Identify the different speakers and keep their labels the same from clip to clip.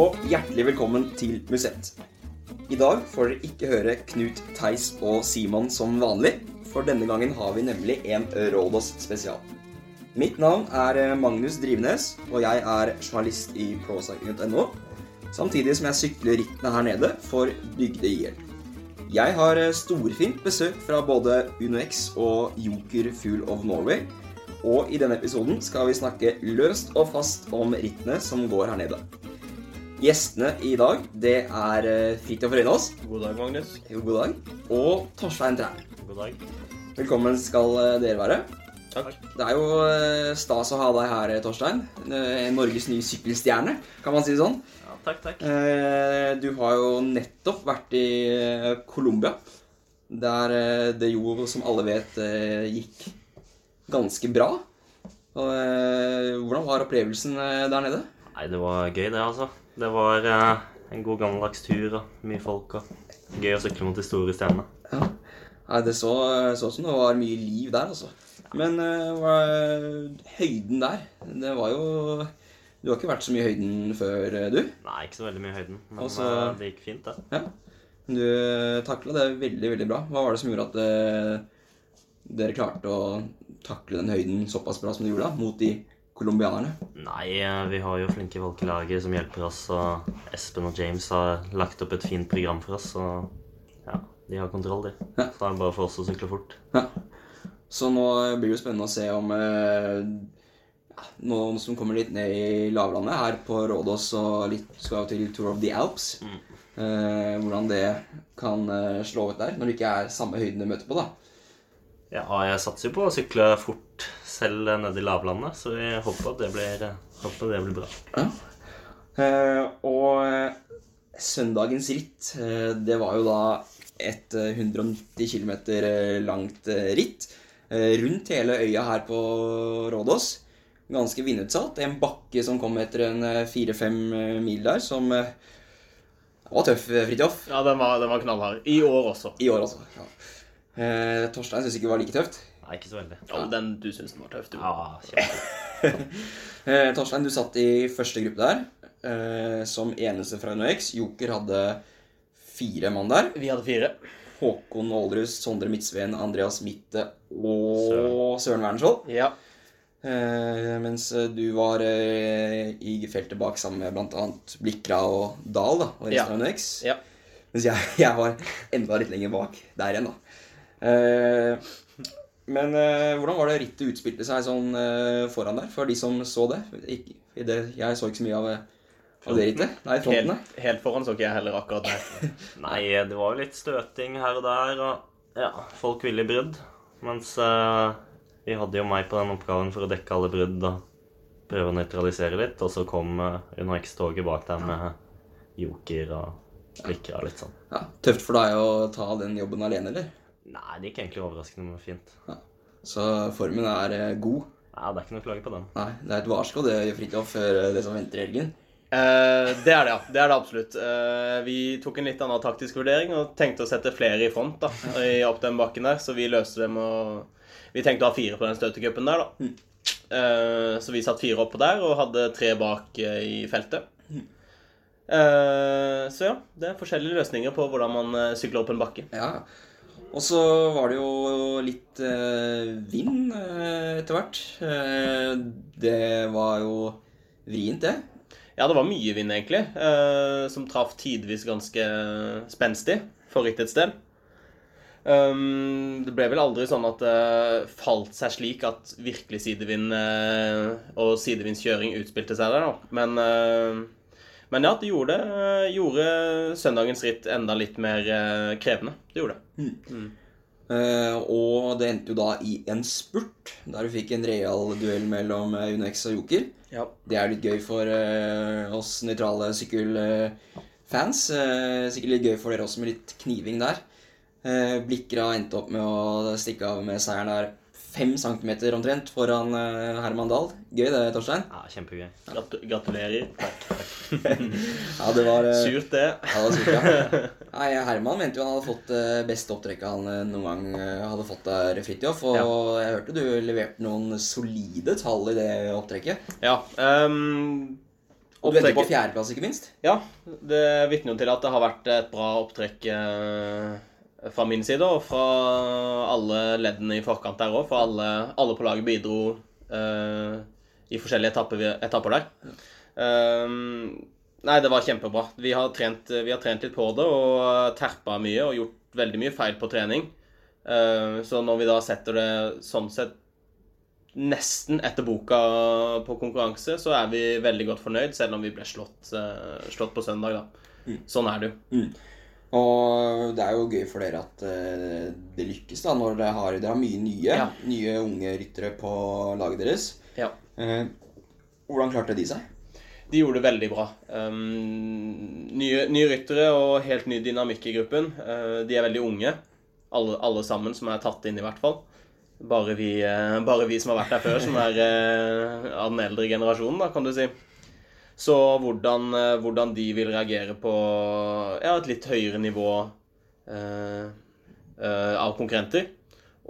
Speaker 1: Og hjertelig velkommen til Musett. I dag får dere ikke høre Knut, Theis og Simon som vanlig, for denne gangen har vi nemlig en Rådås spesial. Mitt navn er Magnus Drivenes, og jeg er journalist i procycling.no, samtidig som jeg sykler rittene her nede for Bygde IL. Jeg har storfint besøk fra både UnoX og Joker Fuel of Norway, og i denne episoden skal vi snakke løst og fast om rittene som går her nede. Gjestene i dag, det er eh, Fridtjof Røynås.
Speaker 2: God dag, Magnus.
Speaker 1: Jo, God dag. Og Torstein Trær.
Speaker 2: God dag.
Speaker 1: Velkommen skal eh, dere være.
Speaker 2: Takk.
Speaker 1: Det er jo eh, stas å ha deg her, Torstein. Norges nye sykkelstjerne, kan man si det sånn.
Speaker 2: Ja, takk, takk.
Speaker 1: Eh, Du har jo nettopp vært i Colombia, der det jo, som alle vet, gikk ganske bra. Og, eh, hvordan var opplevelsen der nede?
Speaker 2: Nei, det var gøy, det, altså. Det var eh, en god gammeldags tur og mye folk og gøy å sykle mot de store stjernene.
Speaker 1: Ja. Nei, det så så ut som det var mye liv der, altså. Men eh, høyden der, det var jo Du har ikke vært så mye i høyden før, eh, du?
Speaker 2: Nei, ikke så veldig mye i høyden, men
Speaker 1: Også,
Speaker 2: eh, det gikk fint, det.
Speaker 1: Ja. Du takla det veldig, veldig bra. Hva var det som gjorde at eh, dere klarte å takle den høyden såpass bra som dere gjorde da, mot de colombianerne?
Speaker 2: Nei, eh, vi har jo flinke folk i laget som hjelper oss, og Espen og James har lagt opp et fint program for oss, og ja, de har kontroll, de.
Speaker 1: Ja.
Speaker 2: Så det er bare for oss å sykle fort.
Speaker 1: Ja. Så nå blir det spennende å se om eh, ja, noen som kommer litt ned i lavlandet her på Rådås og litt skal til Tour of the Alps. Eh, hvordan det kan eh, slå ut der, når det ikke er samme høyden du møter på, da.
Speaker 2: Ja, jeg satser jo på å sykle fort selv nede i lavlandet, så vi håper at det blir, håper det blir bra.
Speaker 1: Ja. Eh, og eh, søndagens ritt, eh, det var jo da et eh, 190 km langt eh, ritt eh, rundt hele øya her på Rådås. Ganske vindutsatt. En bakke som kom etter en eh, fire-fem eh, mil der, som eh, var tøff, eh, Fridtjof.
Speaker 3: Ja, den var, den var knallhard. I år også.
Speaker 1: I år, også, Ja. Eh, Torstein syns ikke det var like tøft.
Speaker 2: Nei, ikke så veldig.
Speaker 3: Ja, den du syns var tøff, du.
Speaker 2: Ja.
Speaker 1: Eh, Torstein, du satt i første gruppe der. Eh, som eneste fra UnoX. Joker hadde fire mann der.
Speaker 3: Vi hadde fire.
Speaker 1: Håkon Aalrus, Sondre Midtsveen, Andreas Mitte og Søren Wernskjold.
Speaker 3: Ja.
Speaker 1: Eh, mens du var eh, i feltet bak sammen med bl.a. Blikra og Dahl da, og resten
Speaker 3: Ja.
Speaker 1: av UnoX.
Speaker 3: Ja.
Speaker 1: Mens jeg, jeg var enda litt lenger bak der igjen, da. Eh, men eh, hvordan var det rittet utspilte seg sånn eh, foran der, for de som så det? Ik i det jeg så ikke så mye av, av det rittet. Nei, fronten,
Speaker 3: Helt, helt foran så ikke jeg heller akkurat der.
Speaker 2: Nei, det var jo litt støting her og der, og ja, folk ville i brudd. Mens eh, vi hadde jo meg på den oppgaven for å dekke alle brudd og prøve å nøytralisere litt, og så kom uh, UnoX-toget bak der med joker og klikker og litt sånn.
Speaker 1: Ja, Tøft for deg å ta den jobben alene, eller?
Speaker 2: Nei, det gikk egentlig overraskende fint.
Speaker 1: Så formen er eh, god.
Speaker 2: Ja, det er ikke noe å klage på den.
Speaker 1: Nei, det er et varsko det, Fridtjof, før eh, det som venter i helgen.
Speaker 3: Eh, det er det, ja. Det er det absolutt. Eh, vi tok en litt annen taktisk vurdering og tenkte å sette flere i front da, i, opp den bakken der, så vi løste det med å Vi tenkte å ha fire på den støtecupen der, da. Eh, så vi satt fire oppå der og hadde tre bak eh, i feltet. Eh, så ja, det er forskjellige løsninger på hvordan man sykler opp en bakke.
Speaker 1: Ja. Og så var det jo litt eh, vind eh, etter hvert. Eh, det var jo vrient, det.
Speaker 3: Ja, det var mye vind, egentlig, eh, som traff tidvis ganske spenstig for rittets del. Um, det ble vel aldri sånn at det falt seg slik at virkelig sidevind eh, og sidevindskjøring utspilte seg der, da. Men, eh, men ja, det gjorde, gjorde søndagens ritt enda litt mer eh, krevende. Det gjorde det.
Speaker 1: Eh, og det endte jo da i en spurt, der du fikk en real duell mellom Unex og Joker.
Speaker 3: Ja.
Speaker 1: Det er litt gøy for uh, oss nøytrale sykkelfans. Uh, sikkert litt gøy for dere også med litt kniving der. Eh, Blikra endte opp med å stikke av med seieren der fem centimeter omtrent foran eh, Herman Dahl. Gøy det, Torstein.
Speaker 2: Ja, kjempegøy.
Speaker 3: Grat gratulerer.
Speaker 1: Ja, det var eh,
Speaker 3: Surt, det.
Speaker 1: Ja, det var surt, ja. Nei, Herman mente jo han hadde fått det beste opptrekket han eh, noen gang eh, hadde fått der, Fridtjof. Og
Speaker 3: Ja.
Speaker 1: jeg hørte du leverte noen solide tall i det opptrekket.
Speaker 3: Ja. ehm,
Speaker 1: Og du endte på fjerdeplass, ikke minst.
Speaker 3: Ja, det vitner jo til at det har vært et bra opptrekk eh, fra min side, og fra alle leddene i forkant der òg. For alle, alle på laget bidro uh, i forskjellige etapper, etapper der. Um, nei, det var kjempebra. Vi har, trent, vi har trent litt på det og terpa mye og gjort veldig mye feil på trening. Uh, så når vi da setter det sånn sett nesten etter boka på konkurranse, så er vi veldig godt fornøyd, selv om vi ble slått, uh, slått på søndag, da. Sånn er det jo.
Speaker 1: Og det er jo gøy for dere at eh, det lykkes, da, når dere har, dere har mye nye,
Speaker 3: Ja.
Speaker 1: nye unge ryttere på laget deres.
Speaker 3: Ja.
Speaker 1: Eh, hvordan klarte de seg?
Speaker 3: De gjorde det veldig bra. Um, nye, nye ryttere og helt ny dynamikk i gruppen. Uh, de er veldig unge, alle, alle sammen som er tatt inn, i hvert fall. Bare vi, uh, bare vi som har vært der før, som er uh, av den eldre generasjonen, da, kan du si. Så hvordan, eh, hvordan de vil reagere på ja, et litt høyere nivå eh, eh, av konkurrenter,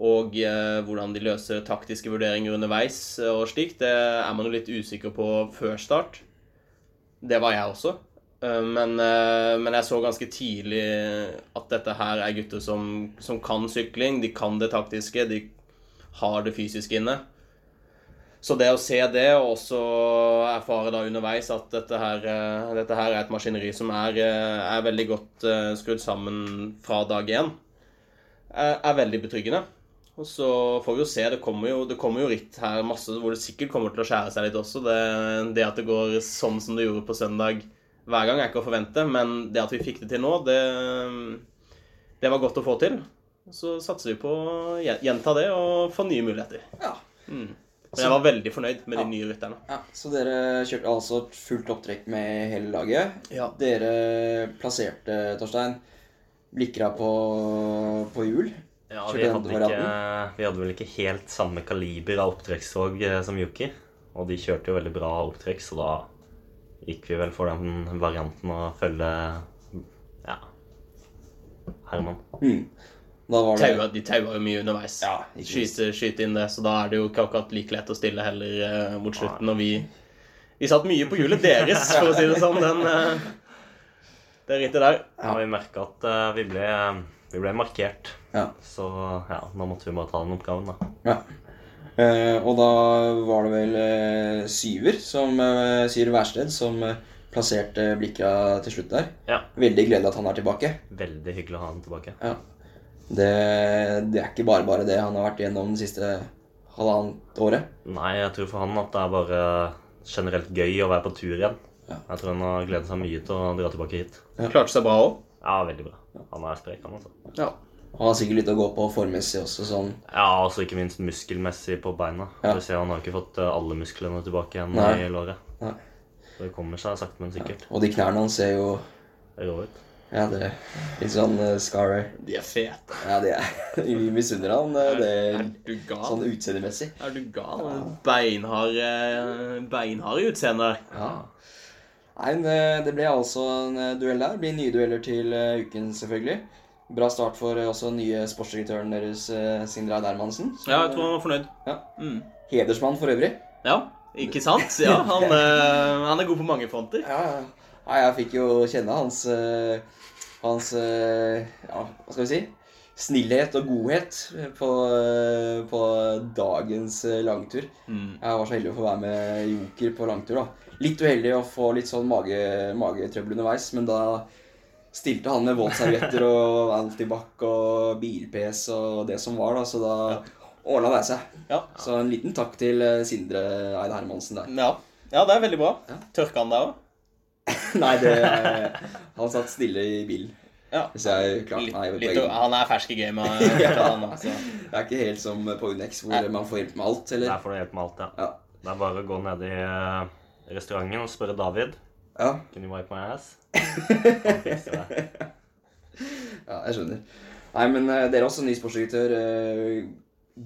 Speaker 3: og eh, hvordan de løser taktiske vurderinger underveis eh, og slikt, det er man jo litt usikker på før start. Det var jeg også. Men, men jeg så ganske tidlig at dette her er gutter som, som kan sykling. De kan det taktiske, de har det fysiske inne. Så det å se det, og også erfare da underveis at dette her, eh, dette her er et maskineri som er, eh, er veldig godt eh, skrudd sammen fra dag én, er, er veldig betryggende. Og så får vi jo se. Det kommer jo, det kommer jo ritt her masse hvor det sikkert kommer til å skjære seg litt også. Det, det at det går sånn som det gjorde på søndag hver gang, er ikke å forvente. Men det at vi fikk det til nå, det, det var godt å få til. Så satser vi på å gjenta det og få nye muligheter.
Speaker 1: Ja.
Speaker 3: Men jeg var veldig fornøyd med de
Speaker 1: Ja.
Speaker 3: nye rytterne.
Speaker 1: ja. Så dere kjørte altså fullt opptrekk med hele laget.
Speaker 3: Ja.
Speaker 1: Dere plasserte, Torstein, Blikra på, på hjul.
Speaker 2: Ja, vi hadde, ikke, vi hadde vel ikke helt samme kaliber av opptrekkstog eh, som Yuki. Og de kjørte jo veldig bra opptrekk, så da gikk vi vel for den varianten å følge ja, Herman.
Speaker 1: Mm. Da var det
Speaker 3: Taua, de taua jo mye underveis.
Speaker 1: Ja,
Speaker 3: skyte, skyte inn det, så da er det jo ikke akkurat like lett å stille heller eh, mot slutten. Og vi, vi satt mye på hjulet deres, for å si det sånn, den, eh, det rittet der.
Speaker 2: Ja, vi merka at eh, vi, ble, vi ble markert.
Speaker 1: Ja.
Speaker 2: Så ja, nå måtte vi bare ta den oppgaven, da.
Speaker 1: Ja. Eh, og da var det vel eh, Syver, som, eh, Syver Værsted, som eh, plasserte blikka til slutt der.
Speaker 2: Ja.
Speaker 1: Veldig gledelig at han er tilbake.
Speaker 2: Veldig hyggelig å ha han tilbake.
Speaker 1: Ja. Det, det er ikke bare bare det han har vært gjennom det siste halvannet året.
Speaker 2: Nei, jeg tror for han at det er bare generelt gøy å være på tur igjen.
Speaker 1: Ja.
Speaker 2: Jeg tror han har gledet seg mye til å dra tilbake hit.
Speaker 3: Klarte seg bra òg.
Speaker 2: Ja, veldig bra. Han er sprek, han altså.
Speaker 3: Ja.
Speaker 1: Han har sikkert litt å gå på formmessig også, sånn.
Speaker 2: Ja, altså ikke minst muskelmessig på beina.
Speaker 1: Ja.
Speaker 2: Du ser Han har ikke fått eh, alle musklene tilbake igjen
Speaker 1: Nei.
Speaker 2: i låret.
Speaker 1: Nei.
Speaker 2: Så det kommer seg sakte, men sikkert.
Speaker 1: Og de knærne hans ser jo
Speaker 2: Rå ut.
Speaker 1: Ja, det er litt sånn uh, scar
Speaker 3: De er fete.
Speaker 1: Ja, de er Vi misunner han uh, det
Speaker 3: Er du gal?
Speaker 1: sånn utseendemessig.
Speaker 3: Er du gal? Beinhard, eh, beinhard i utseendet.
Speaker 1: Ja. Nei, eh, det ble altså en eh, duell der. Det blir nye dueller til eh, uken, selvfølgelig. Bra start for eh, også nye sportsdirektøren deres, eh, Sindre Eid Hermansen.
Speaker 3: Ja, jeg tror han var fornøyd.
Speaker 1: Ja.
Speaker 3: Mm.
Speaker 1: Hedersmann for øvrig.
Speaker 3: Ja, ikke sant? Ja, han, eh, han er god på mange fronter.
Speaker 1: Ja, ja. Nei, jeg fikk jo kjenne hans eh, Hans eh, Ja, hva skal vi si? Snillhet og godhet på, eh, på dagens langtur.
Speaker 3: Mm.
Speaker 1: Jeg var så heldig å få være med Joker på langtur. da. Litt uheldig å få litt sånn mage, magetrøbbel underveis, men da stilte han med våtservietter og antibac og bil-PC og det som var, da, så da ordna det seg.
Speaker 3: Ja.
Speaker 1: Så en liten takk til Sindre Eide Hermansen der.
Speaker 3: Ja. ja, det er veldig bra.
Speaker 1: Ja.
Speaker 3: Tørka han deg òg?
Speaker 1: Nei, det Han satt stille i bilen.
Speaker 3: Ja.
Speaker 1: Hvis jeg klarte nei,
Speaker 3: Litt, han er fersk i gamet.
Speaker 1: Ja.
Speaker 3: altså.
Speaker 1: Det er ikke helt som på Unex, hvor man får hjelp med alt, eller?
Speaker 2: Der får du hjelp med alt, ja.
Speaker 1: Ja.
Speaker 2: Det er bare å gå ned i eh, restauranten og spørre David.
Speaker 1: Ja,
Speaker 2: Can you wipe my ass? Han fikser det.
Speaker 1: ja jeg skjønner. Nei, men eh, dere er også ny sportsdirektør. eh,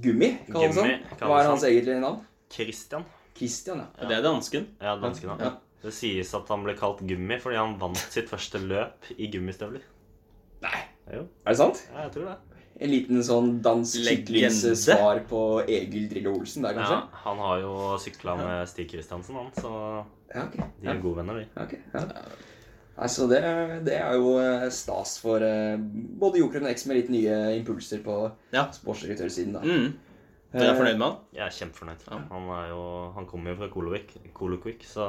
Speaker 1: Gummi, kalles han. Hva er hans egentlige navn?
Speaker 2: Christian.
Speaker 1: Christian, ja.
Speaker 3: Det er dansken.
Speaker 2: Ja, dansken, da.
Speaker 1: Ja.
Speaker 2: Det sies at han ble kalt Gummi fordi han vant sitt første løp i gummistøvler.
Speaker 1: Nei,
Speaker 2: Jo,
Speaker 1: er det sant?
Speaker 2: ja, jeg tror det.
Speaker 1: En liten sånn dansk syklingssvar på Egil Drillo Olsen der, kanskje?
Speaker 2: Ja, han har jo sykla med Stig Kristiansen, han, så
Speaker 1: Ja, okay.
Speaker 2: de er gode venner, de.
Speaker 1: Okay, ja. Nei, så det, det er jo eh, stas for uh, både Jokeren og X med litt nye impulser på
Speaker 3: Ja.
Speaker 1: sportsdirektørsiden. da.
Speaker 3: Mm. Dere er fornøyd med han?
Speaker 2: Jeg er kjempefornøyd. Han, er jo, han kommer jo fra Kolokvik, så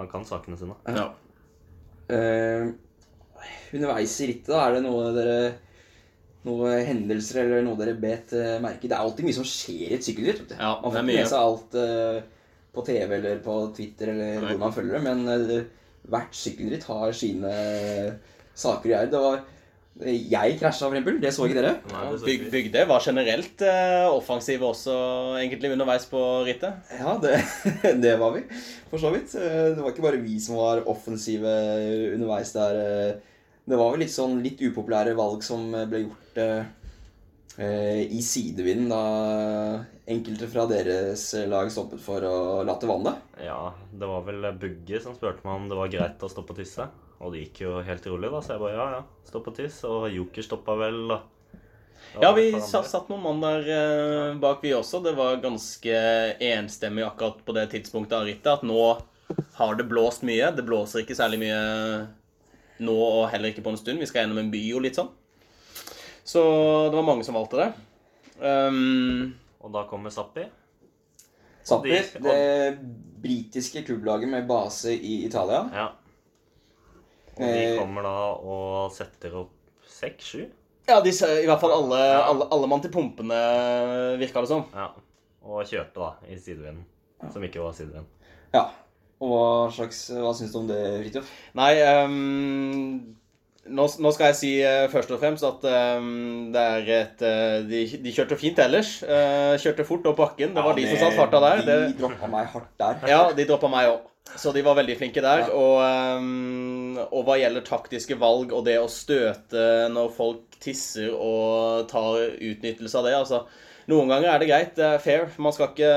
Speaker 2: han kan sakene sine.
Speaker 3: Ja.
Speaker 1: Uh, underveis i rittet, da, er det noe dere noen hendelser eller noe dere bet eh, merke i? Det er alltid mye som skjer i et sykkelritt.
Speaker 3: Ja,
Speaker 1: man får ikke med seg alt uh, på TV eller på Twitter eller
Speaker 3: Nei.
Speaker 1: hvor man følger det, men uh, hvert sykkelritt har sine saker i gjøre. Det var jeg krasja, for eksempel. Det så ikke dere.
Speaker 2: Nei, så
Speaker 3: Byg. Bygde var generelt eh, offensive også, egentlig, underveis på rittet.
Speaker 1: Ja, det, det var vi, for så vidt. Eh, Det var ikke bare vi som var offensive underveis der. eh. Det var vel litt sånn litt upopulære valg som ble gjort eh, eh, i sidevinden da enkelte fra deres lag stoppet for å late vannet.
Speaker 2: Ja, det var vel Bugge som spurte meg om det var greit å stoppe og tisse. Og det gikk jo helt rolig, da, så jeg bare ja, ja, stopp og tiss. Og Joker stoppa vel, da.
Speaker 3: Ja, vi satt noen mann der eh, bak, vi også. Det var ganske enstemmig akkurat på det tidspunktet av rittet at nå har det blåst mye. Det blåser ikke særlig mye nå og heller ikke på en stund. Vi skal gjennom en by og litt sånn. Så det var mange som valgte det. Um,
Speaker 2: Og da kommer Sappi?
Speaker 1: Sappi,
Speaker 2: de-
Speaker 1: det britiske klubblaget med base i Italia.
Speaker 2: Ja. Og de
Speaker 1: Eh.
Speaker 2: kommer da og setter opp seks-sju.
Speaker 3: ja, de, i hvert fall alle, alle, alle mann til pumpene, virka det som.
Speaker 2: Ja. Og kjørte da i sidevinden. Som ikke var sidevind.
Speaker 1: Ja. Og hva slags Hva syns du om det, Fridtjof?
Speaker 3: Nei, um, nå, nå skal jeg si uh, først og fremst at um, det er et uh, de, de kjørte fint ellers. Uh, kjørte fort opp bakken. Det var de som satt farta der.
Speaker 1: De
Speaker 3: Det,
Speaker 1: droppa meg hardt der.
Speaker 3: ja, de droppa meg òg. Så de var veldig flinke der.
Speaker 1: Ja.
Speaker 3: Og, ehm, og hva gjelder taktiske valg og det å støte når folk tisser og tar utnyttelse av det altså, Noen ganger er det greit, det er fair. Man skal ikke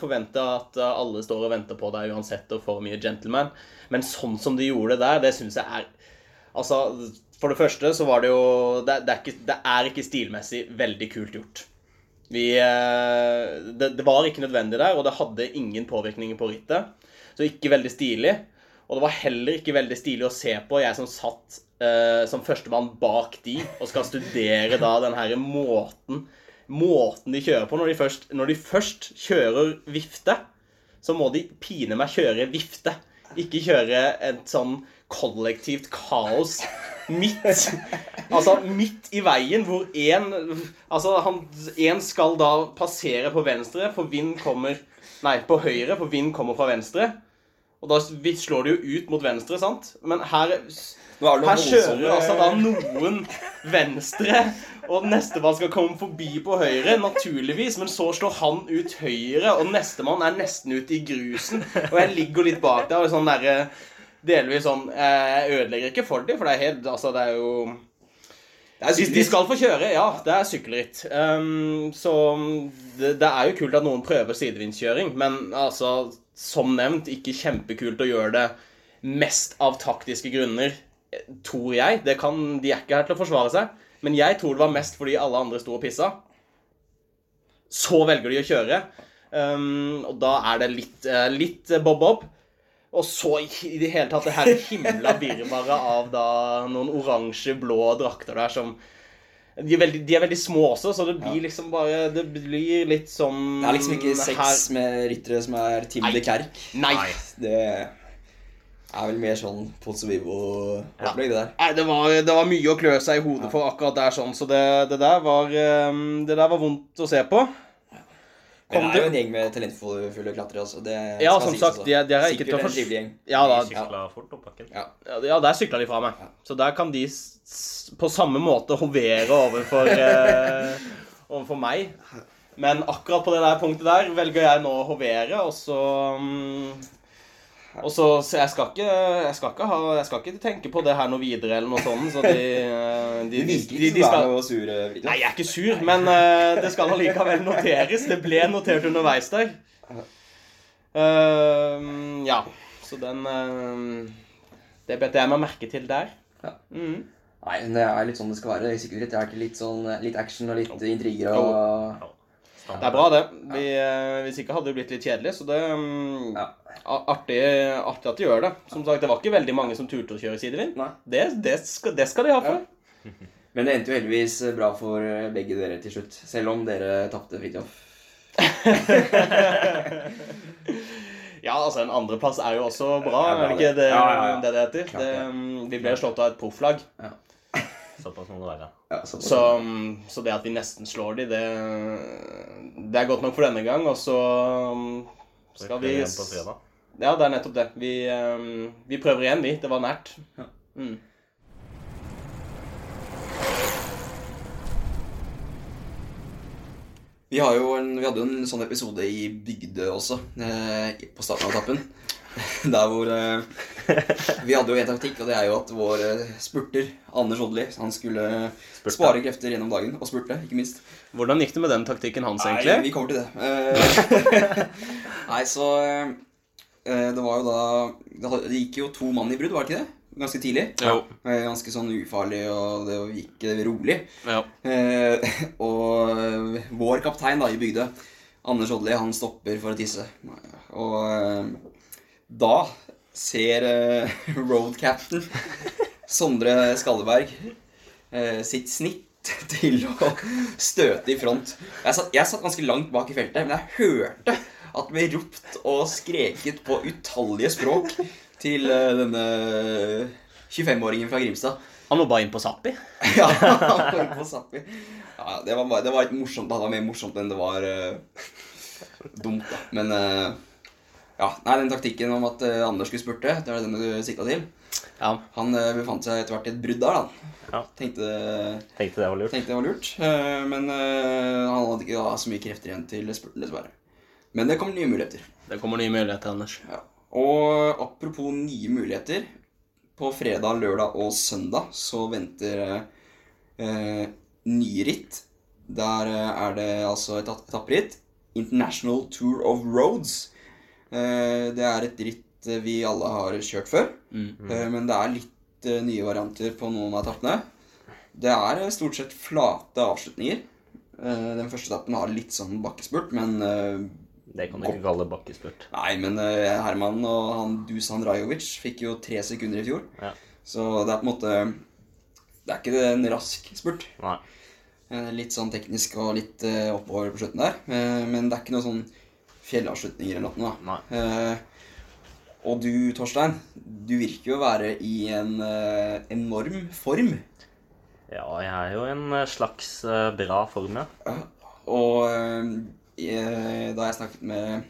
Speaker 3: forvente at alle står og venter på deg uansett og får mye gentleman. Men sånn som de gjorde det der, det syns jeg er Altså, for det første så var det jo Det, det, er, ikke, det er ikke stilmessig veldig kult gjort. Vi eh, det, det var ikke nødvendig der, og det hadde ingen påvirkninger på rittet. Så ikke veldig stilig. Og det var heller ikke veldig stilig å se på, jeg som satt eh, som førstemann bak de og skal studere da den her måten Måten de kjører på. Når de først, når de først kjører vifte, så må de pine meg kjøre vifte. Ikke kjøre et sånn kollektivt kaos midt Altså midt i veien hvor én Altså, én skal da passere på venstre, for vind kommer Nei, på høyre, for vind kommer fra venstre. Og da slår det jo ut mot venstre, sant? Men her
Speaker 1: er
Speaker 3: her kjører
Speaker 1: voldsomme-
Speaker 3: altså da noen venstre, og nestemann skal komme forbi på høyre, naturligvis, men så slår han ut høyre, og nestemann er nesten ute i grusen, og jeg ligger litt bak der, og sånn derre Delvis sånn Jeg ødelegger ikke for dem, for det er helt Altså, det er jo
Speaker 1: Det er
Speaker 3: de, de skal få kjøre, ja. Det er sykkelritt. Um, så det, det er jo kult at noen prøver sidevindskjøring, men altså, som nevnt, ikke kjempekult å gjøre det mest av taktiske grunner, eh, tror jeg. Det kan, de er ikke her til å forsvare seg, men jeg tror det var mest fordi alle andre sto og pissa. Så velger de å kjøre, um, og da er det litt, eh, litt bob-bob. Og så i det hele tatt det her himla virvaret av da noen oransje-blå drakter der som de er, veldig, de er veldig små også, så det blir liksom bare Det blir litt sånn
Speaker 1: Det er liksom ikke
Speaker 3: her-
Speaker 1: med ryttere som er Tim
Speaker 3: Nei.
Speaker 1: de Kerk.
Speaker 3: Nei.
Speaker 1: Det er vel mer sånn Pozzo Vivo-opplegg, det der.
Speaker 3: Nei, det var, det var mye å klø seg i hodet for akkurat der, sånn, så det, det, der var, eh, det der var vondt å se på.
Speaker 1: Det er jo en gjeng med talentfulle klatrere Altså. Det
Speaker 3: Ja, som
Speaker 1: sies
Speaker 3: sagt,
Speaker 1: også.
Speaker 3: de er- de er ikke til å
Speaker 1: Sikkert en
Speaker 3: fors-
Speaker 1: trivelig gjeng.
Speaker 3: Ja da,
Speaker 2: De sykla fort opp bakken.
Speaker 1: Ja.
Speaker 3: Ja, ja, der sykla de fra meg. Så der kan de på samme måte hovere overfor, eh, overfor meg. Men akkurat på det der punktet der velger jeg nå å hovere, og så um, Og så, så jeg, skal ikke, jeg, skal ikke ha, jeg skal ikke tenke på det her noe videre eller noe sånt, så de, de, de, de, de skal
Speaker 1: eh,
Speaker 3: Nei, jeg er ikke sur, men uh, det skal allikevel noteres. Det ble notert underveis der. Uh, ja, så den uh, Det bet jeg meg merke til der.
Speaker 1: Ja.
Speaker 3: Mm.
Speaker 1: Nei, det er litt sånn det skal være. Sykkelritt det er ikke litt sånn litt action og litt intriger og
Speaker 3: Det er bra, det. Vi, eh, hvis ikke hadde det blitt litt kjedelig, så det um,
Speaker 1: Ja.
Speaker 3: artig, artig at de gjør det. Som sagt, det var ikke veldig mange som turte å kjøre sidevind. Det, det, skal, det skal de ha for.
Speaker 1: Men det endte jo heldigvis bra for begge dere til slutt. Selv om dere tapte Fridtjof.
Speaker 3: Ja, altså en andreplass er jo også bra,
Speaker 1: Ja,
Speaker 3: er det ikke
Speaker 1: det.
Speaker 3: det
Speaker 1: Ja, ja, ja.
Speaker 3: det, det heter?
Speaker 1: Klart
Speaker 3: Det,
Speaker 1: det.
Speaker 3: mm, vi ble slått av et profflag.
Speaker 2: Såpass må det være.
Speaker 1: Ja, så,
Speaker 3: Så, mm, det at vi nesten slår de, det, det er godt nok for denne gang. Og så mm, skal vi. Ja, det er nettopp det. Vi, vi prøver igjen, vi. Det var nært. Mm.
Speaker 1: Vi, har jo en, vi hadde jo en sånn episode i Bygdø også, eh, på starten av etappen. Der hvor eh, Vi hadde jo en taktikk, og det er jo at vår eh, spurter, Anders Odli, han skulle
Speaker 2: Spurte.
Speaker 1: spare krefter gjennom dagen, og spurte, ikke minst.
Speaker 3: Hvordan gikk det med den taktikken hans, egentlig?
Speaker 1: Nei, vi kommer til det. Eh, Nei, så eh, Det var jo da det gikk jo to mann i brudd, var det ikke det? Ganske tidlig.
Speaker 3: Jo.
Speaker 1: Eh, Ganske sånn ufarlig, og det gikk rolig.
Speaker 3: Ja.
Speaker 1: Eh, og vår kaptein da i Bygdø, Anders Odli, han stopper for å tisse. Og eh, da ser eh, road captain Sondre Skalleberg eh, sitt snitt til å støte i front. Jeg satt, jeg satt ganske langt bak i feltet, men jeg hørte at det ble ropt og skreket på utallige språk til eh, denne 25-åringen fra Grimstad.
Speaker 3: Han må bare inn på Sappi?
Speaker 1: Ja, han var på Sappi. Ja, det var, bare, det var morsomt. Det var mer morsomt enn det var uh, dumt, da. Men uh, ja, nei, den taktikken om at uh, Anders skulle spurte, det var den du sikta til.
Speaker 3: Ja.
Speaker 1: Han befant seg etter hvert i et brudd der, da.
Speaker 2: Ja.
Speaker 1: Tenkte,
Speaker 2: Tenkte det var lurt.
Speaker 1: tenkte det var lurt. men han hadde ikke da, så mye krefter igjen til spurten, dessverre. Men det kommer nye muligheter.
Speaker 3: Det kommer nye muligheter, Anders.
Speaker 1: Ja. Og apropos nye muligheter. På fredag, lørdag og søndag så venter eh, nye ritt. Der eh, er det altså et et etapperitt. International Tour of Roads. Eh, det er et ritt eh, vi alle har kjørt før. Eh, men det er litt eh, nye varianter på noen av etappene. Det er eh, stort sett flate avslutninger. Eh, den første etappen har litt sånn bakkespurt, men eh,
Speaker 2: Det kan du ikke kalle bakkespurt.
Speaker 1: Nei, men uh, Herman og han Dusan Rajovic fikk jo tre sekunder i fjor.
Speaker 2: Ja.
Speaker 1: Så det er på en måte Det er ikke en rask spurt.
Speaker 2: Nei.
Speaker 1: Eh, Litt sånn teknisk og litt uh, oppover på slutten der. Uh, Men det er ikke noe sånn fjellavslutninger eller noe. da.
Speaker 2: Nei.
Speaker 1: Eh, Og du, Torstein, du virker jo å være i en enorm form.
Speaker 2: Ja, jeg er jo i en slags bra form, ja.
Speaker 1: Og da jeg snakket med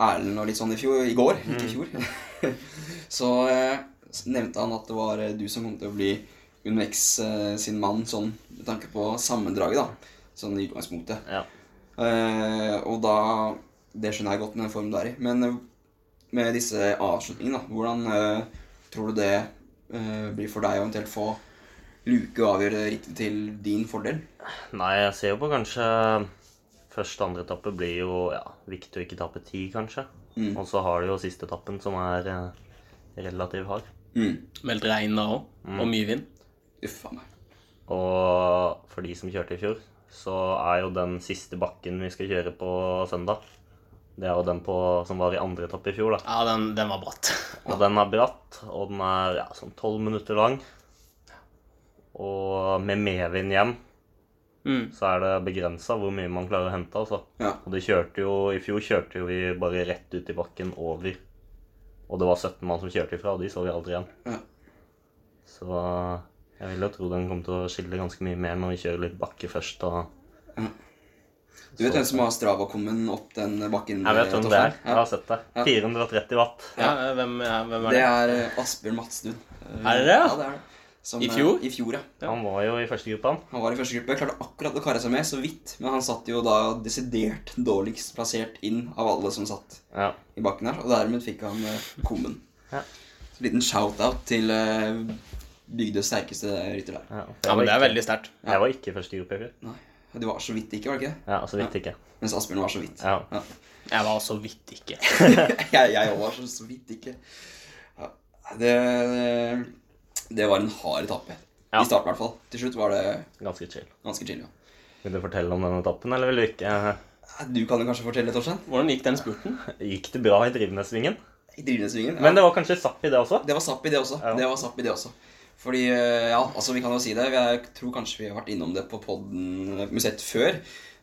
Speaker 1: Erlend og litt sånn i fjor, i går, ikke i fjor, så eh, nevnte han at det var eh, du som kom til å bli UnoX eh, sin mann, sånn med tanke på sammendraget, da. Sånn i utgangspunktet.
Speaker 2: ja.
Speaker 1: Eh, og da Det skjønner jeg godt med den formen du er i. Men eh, med disse avslutningene, da, hvordan eh, tror du det eh, blir for deg å eventuelt få luke og avgjøre riktig til din fordel?
Speaker 2: Nei, jeg ser jo på kanskje Første andre etappe blir jo ja, viktig å ikke tape tid, kanskje.
Speaker 1: Mm.
Speaker 2: Og så har du jo siste etappen, som er eh, relativt hard.
Speaker 1: Mm.
Speaker 3: Meldt regn da òg, og mye vind.
Speaker 1: Uff a meg.
Speaker 2: Og for de som kjørte i fjor, så er jo den siste bakken vi skal kjøre på søndag, det er jo den på, som var i andre etappe i fjor, da.
Speaker 3: Ja, den, den var bratt.
Speaker 2: Og den er bratt, og den er ja, sånn tolv minutter lang. Og med medvind hjem
Speaker 3: Mm.
Speaker 2: så er det begrensa hvor mye man klarer å hente. altså.
Speaker 1: Ja.
Speaker 2: Og det kjørte jo, I fjor kjørte jo vi bare rett ut i bakken over. Og det var 17 mann som kjørte ifra, og de så vi aldri igjen.
Speaker 1: Ja.
Speaker 2: Så jeg vil jo tro den kommer til å skille ganske mye mer når vi kjører litt bakke først. og...
Speaker 1: Du vet hvem som har Strava-kommen opp den bakken?
Speaker 2: Jeg vet hvem det er. Jeg har sett det. 430 watt.
Speaker 3: Ja, hvem, ja, hvem er
Speaker 1: Det
Speaker 3: det?
Speaker 1: er eh, Asbjørn Matstud. Eh,
Speaker 3: Er det det, ja?
Speaker 1: Ja, det er det. Som,
Speaker 3: I
Speaker 1: eh,
Speaker 3: fjor?
Speaker 1: I fjor, ja.
Speaker 2: Han var jo i første gruppe, han.
Speaker 1: Han var i første gruppe. Klarte akkurat å kare seg med, så vidt. Men han satt jo da desidert dårligst plassert inn av alle som satt
Speaker 2: Ja.
Speaker 1: i bakken her. Og dermed fikk han uh, kommen.
Speaker 2: Ja.
Speaker 1: Så en liten shout-out til uh, bygdes sterkeste rytter der.
Speaker 2: Ja,
Speaker 3: Ja, men det er veldig sterkt.
Speaker 2: Jeg var ikke i første gruppe i fjor.
Speaker 1: Nei, Du var så vidt ikke, var det ikke? det?
Speaker 2: Ja, så vidt ikke.
Speaker 1: Mens Asbjørn var så vidt.
Speaker 2: Ja.
Speaker 1: Ja.
Speaker 3: Jeg var så vidt ikke.
Speaker 1: jeg òg var så, så vidt ikke. Ja, det, det var en hard etappe.
Speaker 3: Ja.
Speaker 1: I starten, i hvert fall. Til slutt var det
Speaker 2: Ganske chill.
Speaker 1: ganske chill. Ja.
Speaker 2: Vil du fortelle om denne etappen, eller vil du ikke?
Speaker 1: Du kan jo kanskje fortelle, Torstein?
Speaker 3: Hvordan gikk den spurten?
Speaker 2: Gikk det bra i Drivnesvingen?
Speaker 1: I Drivnesvingen? Ja.
Speaker 2: Men det var kanskje Zapp i det også?
Speaker 1: Det var Zapp i det også.
Speaker 2: Ja.
Speaker 1: Det var Zapp i det også. Fordi, eh, ja, altså vi kan jo si det. Jeg tror kanskje vi har vært innom det på podden Musett før.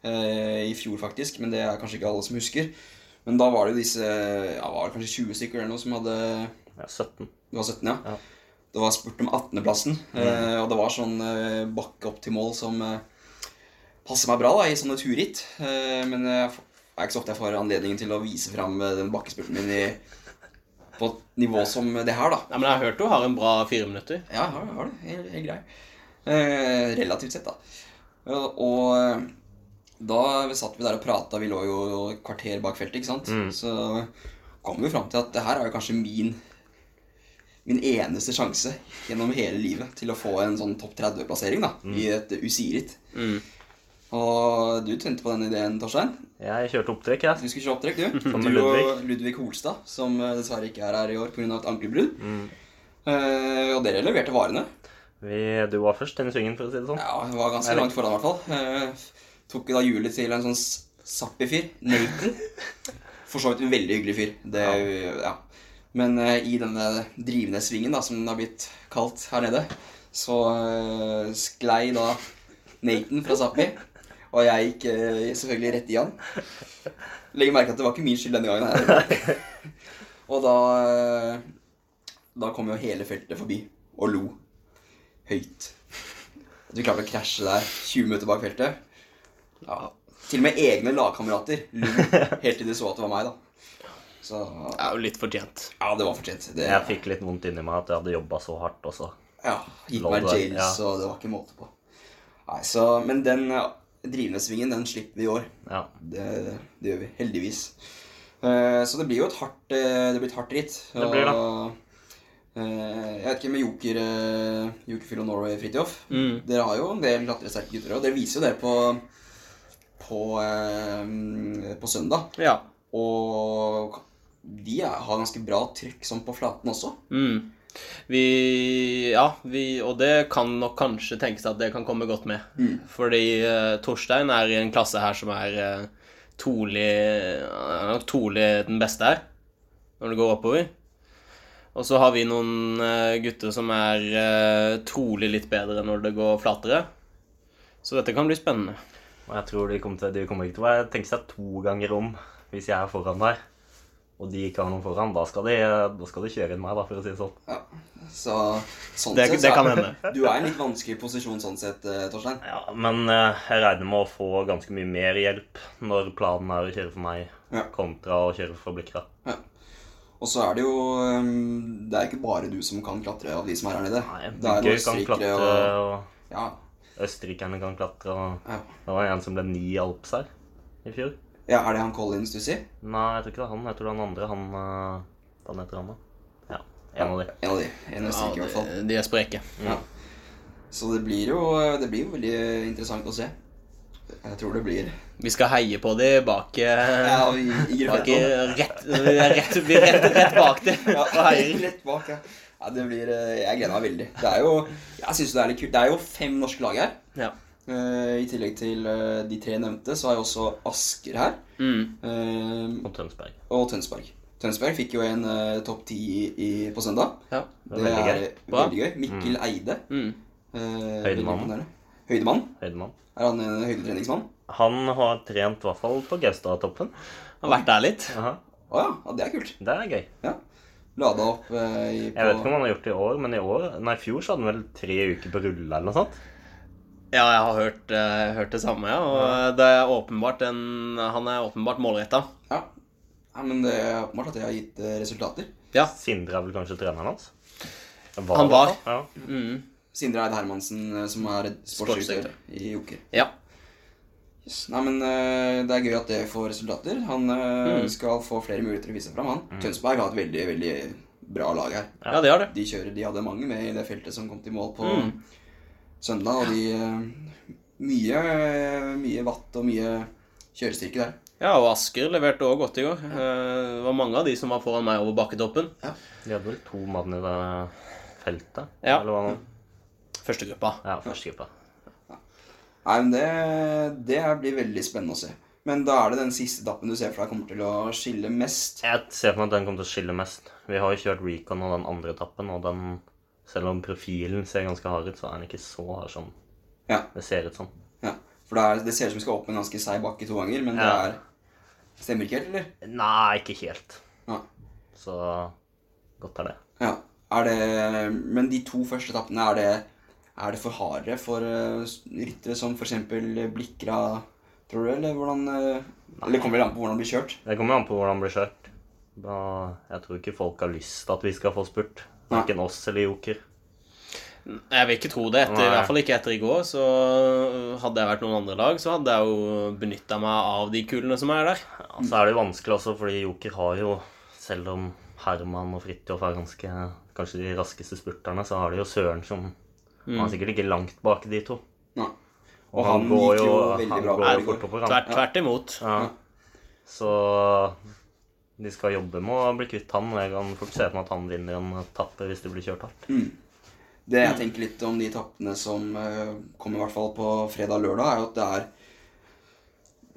Speaker 1: eh, I fjor, faktisk. Men det er kanskje ikke alle som husker. Men da var det jo disse Ja, var det kanskje 20 stykker eller noe som hadde
Speaker 2: Ja, 17.
Speaker 1: Det var 17, ja.
Speaker 2: Ja.
Speaker 1: Det var spurt om 18.-plassen. Mm. og det var sånn eh, bakke opp til mål som eh, passer meg bra da, i sånne turritt. Eh, men det er ikke så ofte jeg får anledningen til å vise fram eh, den bakkespurten min i, på et nivå som det her, da.
Speaker 3: Nei, men Jeg har hørt du har en bra fire minutter.
Speaker 1: Ja, jeg har, jeg har det. Helt, helt grei. Eh, relativt sett, da. Og eh, da satt vi der og prata. Vi lå jo et kvarter bak feltet, ikke sant. Så kom vi fram til at det her er jo kanskje min Min eneste sjanse gjennom hele livet til å få en sånn topp 30-plassering da, i et UCI-ritt.
Speaker 3: Mm.
Speaker 1: Og du tente på den ideen, Torstein.
Speaker 2: Jeg kjørte opptrekk, jeg.
Speaker 1: Du skulle kjøre opptrekk, du.
Speaker 2: Som
Speaker 1: Du
Speaker 2: Ludvig.
Speaker 1: og Ludvig Holstad, som eh, dessverre ikke er her i år pga. et ankelbrudd. Eh, og dere leverte varene.
Speaker 2: Vi, du var først denne svingen, for å si det sånn.
Speaker 1: Ja, det var ganske langt foran i hvert fall. Eh, tok da hjulet til en sånn s- Zappi-fyr. Nathan. For så vidt en veldig hyggelig fyr. Det, ja. Men eh, i denne drivende svingen, da, som den har blitt kalt her nede, så eh, sklei da Nathan fra Sápmi. Og jeg gikk eh, selvfølgelig rett i han. Legg merke til at det var ikke min skyld denne gangen. her. Og da Da kom jo hele feltet forbi og lo høyt. At vi klarte å krasje der 20 minutter bak feltet. Ja. Til og med egne lagkamerater lo helt til de så at det var meg, da. Så
Speaker 3: Det er jo litt fortjent.
Speaker 1: ja, det var fortjent. Det,
Speaker 2: Jeg fikk litt vondt inni meg at jeg hadde jobba så hardt også.
Speaker 1: ja, gikk meg
Speaker 2: der,
Speaker 1: jails,
Speaker 2: ja.
Speaker 1: og det var ikke måte på. Nei, så, Men den drivende svingen den slipper vi i år.
Speaker 2: Ja.
Speaker 1: Det, det gjør vi. Heldigvis. Eh, så det blir jo et hardt eh, Det blir et hardt ritt.
Speaker 2: Det blir det.
Speaker 1: Og, eh, jeg vet ikke med Joker uh, Jokerfyll og Norway Fridtjof.
Speaker 3: Mm.
Speaker 1: Dere har jo en del klatresterke gutter, og dere viser jo det på på, eh, på søndag.
Speaker 3: Ja.
Speaker 1: Og de har ganske bra trykk sånn på flaten også.
Speaker 3: Mm. Vi Ja, vi, og det kan nok kanskje tenkes at det kan komme godt med.
Speaker 1: Mm.
Speaker 3: Fordi uh, Torstein er i en klasse her som er uh, trolig nok trolig den beste her, når det går oppover. Og så har vi noen uh, gutter som er uh, trolig litt bedre når det går flatere. Så dette kan bli spennende.
Speaker 2: Og jeg tror de kommer, til, de kommer ikke til å tenke seg to ganger om hvis jeg er foran der. Og de ikke har noen foran. Da skal de, da skal de kjøre inn meg, da, for å si det sånn.
Speaker 1: Ja. Så sånn
Speaker 3: Det-
Speaker 1: sett
Speaker 3: det kan hende.
Speaker 1: Du er i en litt vanskelig posisjon sånn sett, eh, Torstein.
Speaker 2: Ja, men eh, jeg regner med å få ganske mye mer hjelp når planen er å kjøre for meg
Speaker 1: Ja.
Speaker 2: kontra å kjøre for Blikra.
Speaker 1: Ja. Og så er det jo um, Det er ikke bare du som kan klatre av de som er her nede.
Speaker 2: Nei,
Speaker 1: Det er
Speaker 2: kan klatre,
Speaker 1: og
Speaker 2: og
Speaker 1: Ja.
Speaker 2: østerrikerne kan klatre. og
Speaker 1: ja.
Speaker 2: Det var en som ble ni Alps her i fjor.
Speaker 1: Ja, Er det han Collins du sier?
Speaker 2: Nei, jeg tror ikke det er han. Jeg tror det er han andre. Han eh, Hva heter han, da? Ja, en av de.
Speaker 1: En av de. En
Speaker 3: Ja,
Speaker 1: østerriker, i hvert fall.
Speaker 3: de, er spreke.
Speaker 1: Ja. Så det blir jo det blir jo veldig interessant å se. Jeg tror det blir
Speaker 3: Vi skal heie på de bak eh,
Speaker 1: Ja, vi i
Speaker 3: Bak,
Speaker 1: gruppen.
Speaker 3: rett, vi er rett, vi er rett, rett bak de
Speaker 1: Ja,
Speaker 3: og heier.
Speaker 1: rett bak, ja. ja det blir, eh, jeg gleder meg veldig. Det er jo jeg synes det er litt kult. Det er jo fem norske lag her.
Speaker 3: Ja.
Speaker 1: Eh, I tillegg til eh, de tre nevnte, så er jo også Asker her.
Speaker 3: Mm.
Speaker 1: eh,
Speaker 2: Og Tønsberg.
Speaker 1: og Tønsberg. Tønsberg fikk jo en uh, topp ti på søndag.
Speaker 3: ja.
Speaker 2: Det er veldig gøy.
Speaker 1: Veldig gøy. Mikkel Eide.
Speaker 3: Mm.
Speaker 1: Uh,
Speaker 2: Høydemann.
Speaker 1: Høydemann?
Speaker 2: Høydemann.
Speaker 1: Er han en høydetreningsmann?
Speaker 2: Han har trent i hvert fall på Gaustatoppen.
Speaker 3: Har vært der litt.
Speaker 1: Å ja, ja, det er kult.
Speaker 2: Det er gøy.
Speaker 1: Ja. Lada opp uh, i, på
Speaker 2: Jeg vet ikke om han har gjort det i år, men i år Nei, i fjor så hadde han vel tre uker på rulle eller noe sånt.
Speaker 3: Ja, jeg har hørt, uh, hørt det samme, ja. Og det er åpenbart en Han er åpenbart målretta.
Speaker 1: Ja. ja, men det er åpenbart at det har gitt uh, resultater.
Speaker 3: Ja.
Speaker 2: Sindre er vel kanskje treneren hans?
Speaker 3: Han var.
Speaker 2: Ja.
Speaker 3: Mm.
Speaker 1: Sindre Eid Hermansen, eh, som er sportsdirektør i Joker.
Speaker 3: Ja.
Speaker 1: Yes. Nei, men uh, Det er gøy at det får resultater. Han
Speaker 3: Mm.
Speaker 1: skal få flere muligheter til å vise seg fram. Han. Tønsberg har et veldig veldig bra lag her.
Speaker 3: ja, det har det.
Speaker 1: De kjører, de hadde mange med i det feltet som kom til mål på
Speaker 3: Mm.
Speaker 1: Søndag. Og de eh, Mye, mye watt og mye kjørestyrke der.
Speaker 3: Ja, og Asker leverte òg godt i går. Eh, Det var mange av de som var foran meg over bakketoppen.
Speaker 2: De hadde vel to mann i det feltet?
Speaker 3: Ja.
Speaker 2: Eller hva nå?
Speaker 3: Første gruppa.
Speaker 2: Ja, første gruppa.
Speaker 1: Nei, men det, det blir veldig spennende å se. Men da er det den siste etappen du ser for deg kommer til å skille mest.
Speaker 2: Jeg ser for meg at den kommer til å skille mest. Vi har jo kjørt Recon og den andre etappen, og den Selv om profilen ser ganske hard ut, så er den ikke så hard som
Speaker 1: Ja.
Speaker 2: det ser ut som.
Speaker 1: ja. For det, er, det ser ut som vi skal opp en ganske seig bakke to ganger, men det er Stemmer ikke helt, eller?
Speaker 2: Nei, ikke helt.
Speaker 1: Ja.
Speaker 2: Så godt er det.
Speaker 1: ja. Er det Men de to første etappene, er det, er det for harde for eh, ryttere som f.eks. Blikra, tror du, eller hvordan eh, Eller kommer det an på hvordan det blir kjørt?
Speaker 2: Det kommer an på hvordan det blir kjørt. Da, jeg tror ikke folk har lyst til at vi skal få spurt. Verken oss eller Joker.
Speaker 3: Jeg vil ikke tro det. Etter, I hvert fall ikke etter i går. Så hadde jeg vært noen andre lag, så hadde jeg jo benytta meg av de kulene som er der.
Speaker 2: Ja, så er det jo vanskelig også, fordi Joker har jo, selv om Herman og Fridtjof er ganske kanskje de raskeste spurterne, så har de jo Søren som Han er sikkert ikke langt bak de to.
Speaker 1: Nei. Og han gikk jo veldig
Speaker 2: han
Speaker 1: bra
Speaker 2: går jo fort oppover, han.
Speaker 3: Tvert, tvert imot.
Speaker 2: Ja. Så de skal jobbe med å bli kvitt han. og Jeg kan fort se for meg at han vinner en etappe hvis det blir kjørt hardt.
Speaker 1: Det jeg tenker litt om de etappene som eh, kommer i hvert fall på fredag og lørdag, er jo at det er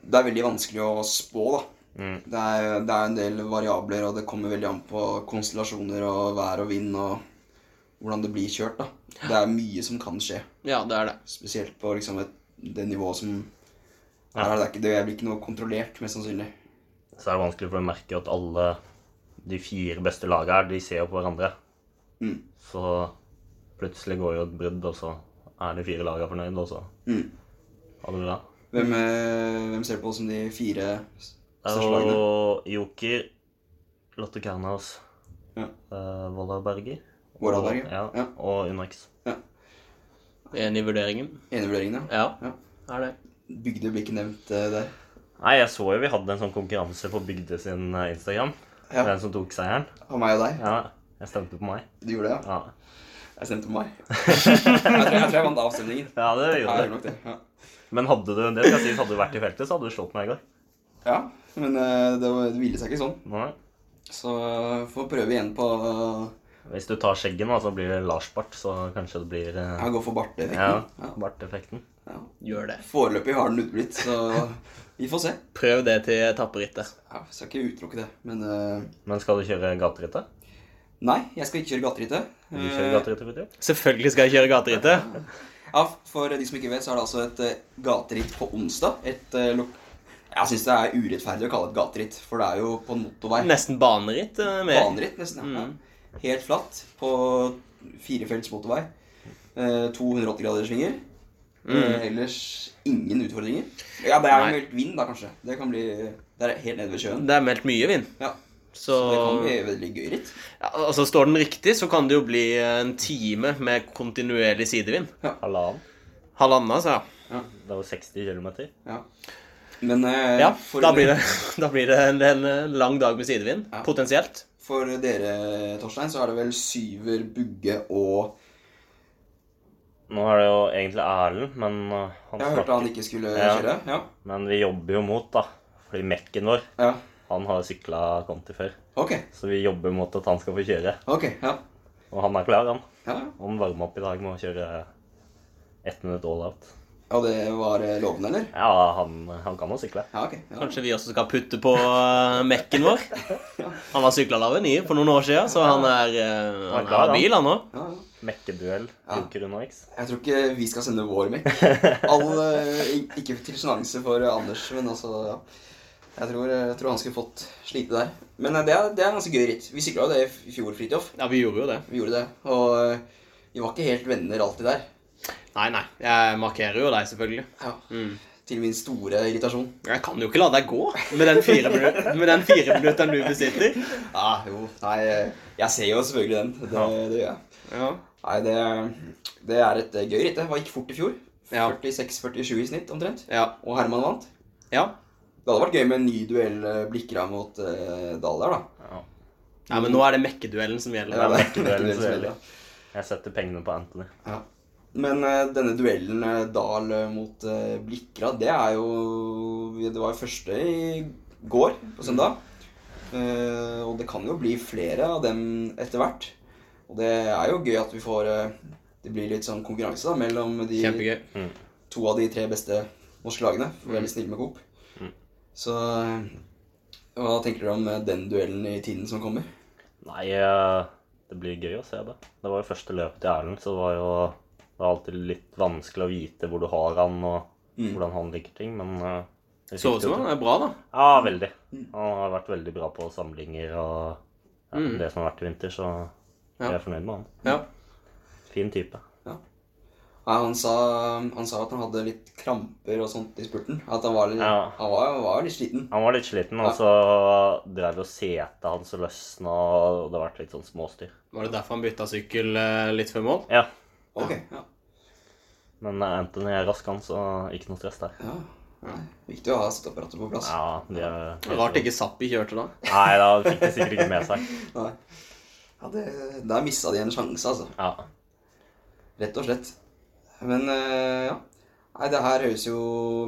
Speaker 1: Det er veldig vanskelig å spå, da.
Speaker 2: Mm.
Speaker 1: Det, er, det er en del variabler, og det kommer veldig an på konstellasjoner og vær og vind og hvordan det blir kjørt, da. Det er mye som kan skje.
Speaker 3: Ja, det er det.
Speaker 1: Spesielt på liksom et, det nivået som er. Det, er ikke, det blir ikke noe kontrollert, mest sannsynlig.
Speaker 2: Så er det vanskelig for å merke at alle de fire beste lagene her, de ser jo på hverandre.
Speaker 1: Mm.
Speaker 2: Så plutselig går jo et brudd, og så er de fire lagene fornøyd, og så
Speaker 1: Mm.
Speaker 2: ha det bra.
Speaker 1: Hvem, eh, hvem ser du på som de fire største lagene?
Speaker 2: Det er
Speaker 1: lagene?
Speaker 2: jo Joker, Lotte Kernhaus,
Speaker 1: Ja.
Speaker 2: uh, og, ja,
Speaker 1: ja.
Speaker 2: og Unex.
Speaker 3: Enig i vurderingen.
Speaker 1: Enig i vurderingen, ja.
Speaker 3: Ja,
Speaker 1: Ja.
Speaker 3: er det.
Speaker 1: Bygde blir ikke nevnt eh, der.
Speaker 2: Nei, jeg så jo vi hadde en sånn konkurranse på Bygde sin eh, Instagram.
Speaker 1: Ja.
Speaker 2: Den som tok seieren.
Speaker 1: Av meg og deg.
Speaker 2: Ja, jeg stemte på meg.
Speaker 1: Du gjorde det, ja?
Speaker 2: Ja,
Speaker 1: Jeg stemte på meg. jeg, tror, jeg tror jeg vant avstemningen.
Speaker 2: ja det
Speaker 1: Ja, jeg
Speaker 2: gjorde
Speaker 1: gjorde
Speaker 2: du.
Speaker 1: nok det. Ja,
Speaker 2: Men hadde du det skal sies, hadde du vært i feltet, så hadde du slått meg i går.
Speaker 1: ja men eh, det, var, det ville seg ikke sånn.
Speaker 2: Nei.
Speaker 1: Så eh, får prøve igjen på
Speaker 2: Hvis du tar skjegget nå, så blir det Lars-bart, så kanskje det blir Ja,
Speaker 1: Jeg går for barteffekten. Ja.
Speaker 2: barteffekten.
Speaker 1: Ja.
Speaker 3: Gjør det.
Speaker 1: Foreløpig har den uteblitt, så vi får se.
Speaker 3: Prøv det til etapperittet.
Speaker 1: Ja, jeg skal ikke utelukke det, men uh...
Speaker 2: Men skal du kjøre gaterittet?
Speaker 1: Nei, jeg skal ikke kjøre gaterittet.
Speaker 2: Du kjører
Speaker 1: gaterittet,
Speaker 2: gaterittet, Fridtjof?
Speaker 3: Selvfølgelig skal jeg kjøre gaterittet.
Speaker 1: Ja, For de som ikke vet, så er det altså et eh, gateritt på onsdag. Et eh, lok Jeg syns det er urettferdig å kalle det et gateritt, for det er jo på en motorvei.
Speaker 3: Nesten baneritt. eh, Mer.
Speaker 1: Baneritt, nesten. Ja. Helt flatt på firefelts motorvei. Eh, 280 grader svinger. Eh, ellers ingen utfordringer. Ja, det er
Speaker 3: Nei.
Speaker 1: meldt vind, da, kanskje. Det kan bli Det er helt nede ved sjøen.
Speaker 3: Det er meldt mye vind.
Speaker 1: Ja,
Speaker 3: Så
Speaker 1: Så det kan bli veldig gøy ritt.
Speaker 3: ja, altså Står den riktig, så kan det jo bli en time med kontinuerlig sidevind.
Speaker 2: Halvannen.
Speaker 3: Halvannen, altså.
Speaker 2: ja Det er jo 60 km.
Speaker 1: Ja. Men eh,
Speaker 3: Ja,
Speaker 1: for,
Speaker 3: da blir det, da blir det en, en lang dag med sidevind.
Speaker 1: Ja.
Speaker 3: Potensielt.
Speaker 1: for dere, Torstein, så er det vel Syver, Bugge og
Speaker 2: Nå er det jo egentlig Erlend, men han han
Speaker 1: Jeg hørte
Speaker 2: snakker
Speaker 1: han ikke skulle
Speaker 2: Ja.
Speaker 1: kjøre. Ja.
Speaker 2: Men vi jobber jo mot, da. Fordi Mekken vår,
Speaker 1: ja.
Speaker 2: han har sykla Conti før.
Speaker 1: Ok.
Speaker 2: Så vi jobber mot at han skal få kjøre.
Speaker 1: Ok. Ja.
Speaker 2: Og han er klar, han.
Speaker 1: ja.
Speaker 2: Han varmer opp i dag med å kjøre ett minutt all out.
Speaker 1: Og det var eh, lovende, eller?
Speaker 2: Ja, han, han kan jo sykle.
Speaker 1: Ja, okay, Ja.
Speaker 3: Kanskje vi også skal putte på eh, Mekken vår. Han var sykla lave i for noen år siden, så han er, eh, han
Speaker 2: har
Speaker 3: bil,
Speaker 2: han.
Speaker 3: òg.
Speaker 1: Ja, ja.
Speaker 2: Mekkeduell.
Speaker 1: Ja.
Speaker 2: Joker Uno X.
Speaker 1: Jeg tror ikke vi skal sende vår mekk. Ikke til sjenanse for Anders, men altså ja. Jeg tror, jeg tror han skulle fått slite der. Men det er, det er ganske gøy ritt. Vi sykla jo det i fjor, Fridtjof.
Speaker 3: Ja, vi gjorde jo det.
Speaker 1: Vi gjorde det. Og vi var ikke helt venner alltid der.
Speaker 3: Nei, nei. Jeg markerer jo deg, selvfølgelig.
Speaker 1: Ja.
Speaker 3: Mm.
Speaker 1: Til min store irritasjon.
Speaker 3: Jeg kan jo ikke la deg gå med den fire, minu med fire du besitter.
Speaker 1: Ja, jo. Nei, eh, jeg ser jo selvfølgelig den. Det, det gjør jeg.
Speaker 3: Ja.
Speaker 1: Nei, det, det er et eh, gøy ritt. Det var gikk fort i fjor.
Speaker 3: Ja.
Speaker 1: 46-47 i snitt omtrent.
Speaker 3: Ja.
Speaker 1: Og Herman vant.
Speaker 3: ja.
Speaker 1: Det hadde vært gøy med en ny duell eh, Blikra mot uh, Dahl der, da.
Speaker 2: Ja.
Speaker 3: Nei, men nå er det mekkeduellen som gjelder.
Speaker 2: Ja,
Speaker 1: det er
Speaker 2: Mekkeduellen som gjelder. Jeg setter pengene på Anthony.
Speaker 1: Ja. Men eh, denne duellen eh, Dahl eh, mot Blikra, det er jo Det var jo første i går, på søndag. Eh, og det kan jo bli flere av dem etter hvert. Og det er jo gøy at vi får det blir litt sånn konkurranse da, mellom de
Speaker 3: mm.
Speaker 1: to av de tre beste norske lagene. For å være litt snill med Coop. Så hva tenker dere om den duellen i tiden som kommer?
Speaker 2: Nei, det blir gøy å se det. Det var jo første løpet til Erlend, så det var jo det er alltid litt vanskelig å vite hvor du har han, og hvordan han liker ting, men uh,
Speaker 3: Så ut som han er bra, da.
Speaker 2: Ja, veldig. Han har vært veldig bra på samlinger og ja, det som har vært i vinter, så jeg er fornøyd med han.
Speaker 3: Ja.
Speaker 2: Fin type.
Speaker 1: Nei, han, sa, han sa at han hadde litt kramper og sånt i spurten. At han var litt,
Speaker 2: Ja.
Speaker 1: han var, var litt sliten.
Speaker 2: Han var litt sliten, og så drev jo setet hans og løsna, og det har vært litt sånn småstyr.
Speaker 3: Var det derfor han bytta sykkel eh, litt før mål?
Speaker 2: Ja,
Speaker 1: Ok, ja.
Speaker 2: men eh, Anthony er rask, han, så ikke noe stress der.
Speaker 1: ja. Nei, Viktig å ha støtteapparatet på plass.
Speaker 2: Ja, de er det
Speaker 3: Rart ikke Zappi kjørte da.
Speaker 2: Nei, da fikk de sikkert ikke med seg.
Speaker 1: Nei. Ja, det, der mista de en sjanse, altså.
Speaker 2: Ja.
Speaker 1: Rett og slett. Men eh, ja. Nei, det her høres jo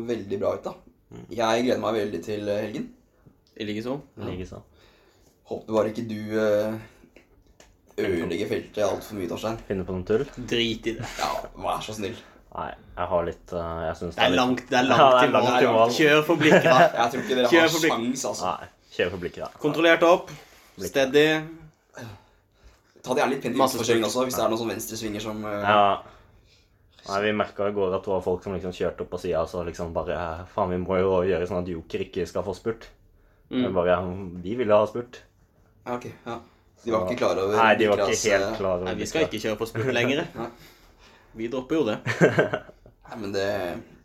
Speaker 1: veldig bra ut, da. Jeg gleder meg veldig til eh, helgen.
Speaker 3: I likeså.
Speaker 2: Likeså.
Speaker 1: Håper bare ikke du ødelegger feltet altfor mye, Torstein.
Speaker 2: Finne på noe tull?
Speaker 3: Drit i det.
Speaker 1: Ja, vær så snill.
Speaker 2: Nei, jeg har litt eh, Jeg syns
Speaker 3: Det er langt, det er
Speaker 2: Ja, det er langt til
Speaker 3: mål. Kjør for Blikra.
Speaker 1: Jeg tror ikke dere
Speaker 3: Kjør
Speaker 1: har sjans, altså.
Speaker 2: Nei, kjør for blikket, da.
Speaker 3: Kontrollert opp. Steady.
Speaker 1: Ta det gjerne litt pent i
Speaker 3: spurt.
Speaker 1: også, hvis det er noen sånne venstresvinger som eh,
Speaker 2: Ja. Nei, Vi merka i går at det var folk som liksom kjørte opp på sida og så liksom bare eh, Faen, vi må jo gjøre sånn at Joker ikke skal få spurt.
Speaker 3: Mm.
Speaker 2: Bare, De ville ha spurt.
Speaker 1: Ja, ok. Ja. De var ikke klar over
Speaker 2: Nei, de var ikke helt
Speaker 1: eh,
Speaker 2: klar over
Speaker 3: Nei, vi skal ikke kjøre på spurt lenger. Vi dropper jo det.
Speaker 1: Nei, men det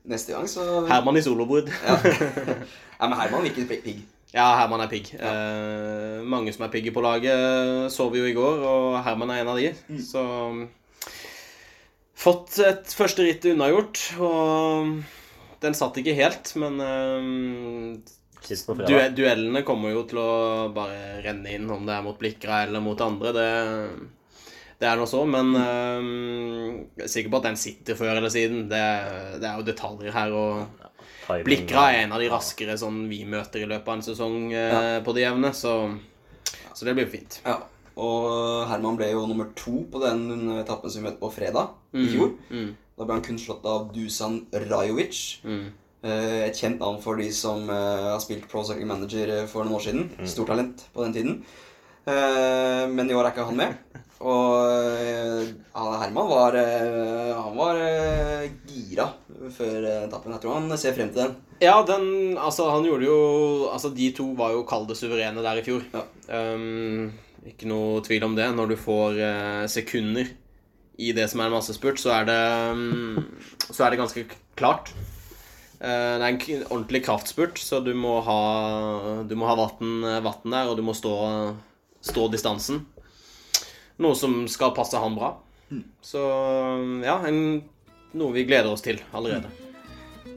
Speaker 1: Neste gang så
Speaker 3: Herman i solobrudd.
Speaker 1: Ja. Nei, men Herman virker pigg.
Speaker 3: Ja, Herman er pigg. Eh, mange som er pigge på laget, så vi jo i går, og Herman er en av de. Så Fått et første ritt unnagjort, og den satt ikke helt, men eh,
Speaker 2: Sist på fredag.
Speaker 3: Du, duellene kommer jo til å bare renne inn, om det er mot Blikra eller mot andre. Det, det er nå så, men øh, jeg er sikker på at den sitter før eller siden. Det, det er jo detaljer her. og Blikra er en av de raskere sånn vi møter i løpet av en sesong eh, på det jevne, så, så det blir fint.
Speaker 1: Ja. Og Herman ble jo nummer to på den etappen som vi møtte på fredag i fjor.
Speaker 3: Mm.
Speaker 1: Da ble han kun slått av Dusan Rajovic.
Speaker 3: Mm.
Speaker 1: Eh, Et kjent navn for de som eh, har spilt Pro Cycling Manager eh, for noen år siden. Stort talent på den tiden. Eh, Men i år er ikke han med. Og Herman var, han var gira før etappen. Jeg tror han ser frem til den.
Speaker 3: Ja, den Altså, han gjorde jo Altså, de to var jo kalde suverene der i fjor.
Speaker 1: Ja.
Speaker 3: Um, ikke noe tvil om det. Når du får sekunder i det som er en massespurt, så er det um, Så er det ganske klart. Eh, det er en ordentlig kraftspurt, så du må ha Du må ha vatten, vatten der, og du må stå, stå distansen. Noe som skal passe han bra. Så ja, en, noe vi gleder oss til allerede.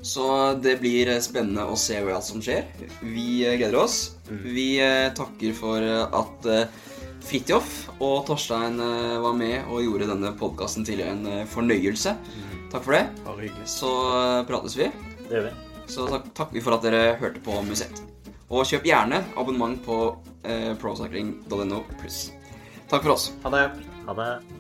Speaker 1: Så det blir eh, spennende å se hva som skjer. Vi eh, gleder oss. Vi eh, takker for eh, at eh, Fridtjof og Torstein eh, var med og gjorde denne podkasten til en eh, fornøyelse. Takk for det. Så eh, prates vi.
Speaker 2: Det gjør vi.
Speaker 1: Så takk, takker vi for at dere hørte på Musett. Og kjøp gjerne abonnement på eh, procycling.no pluss. Takk for oss.
Speaker 3: Ha det.
Speaker 2: Ha det.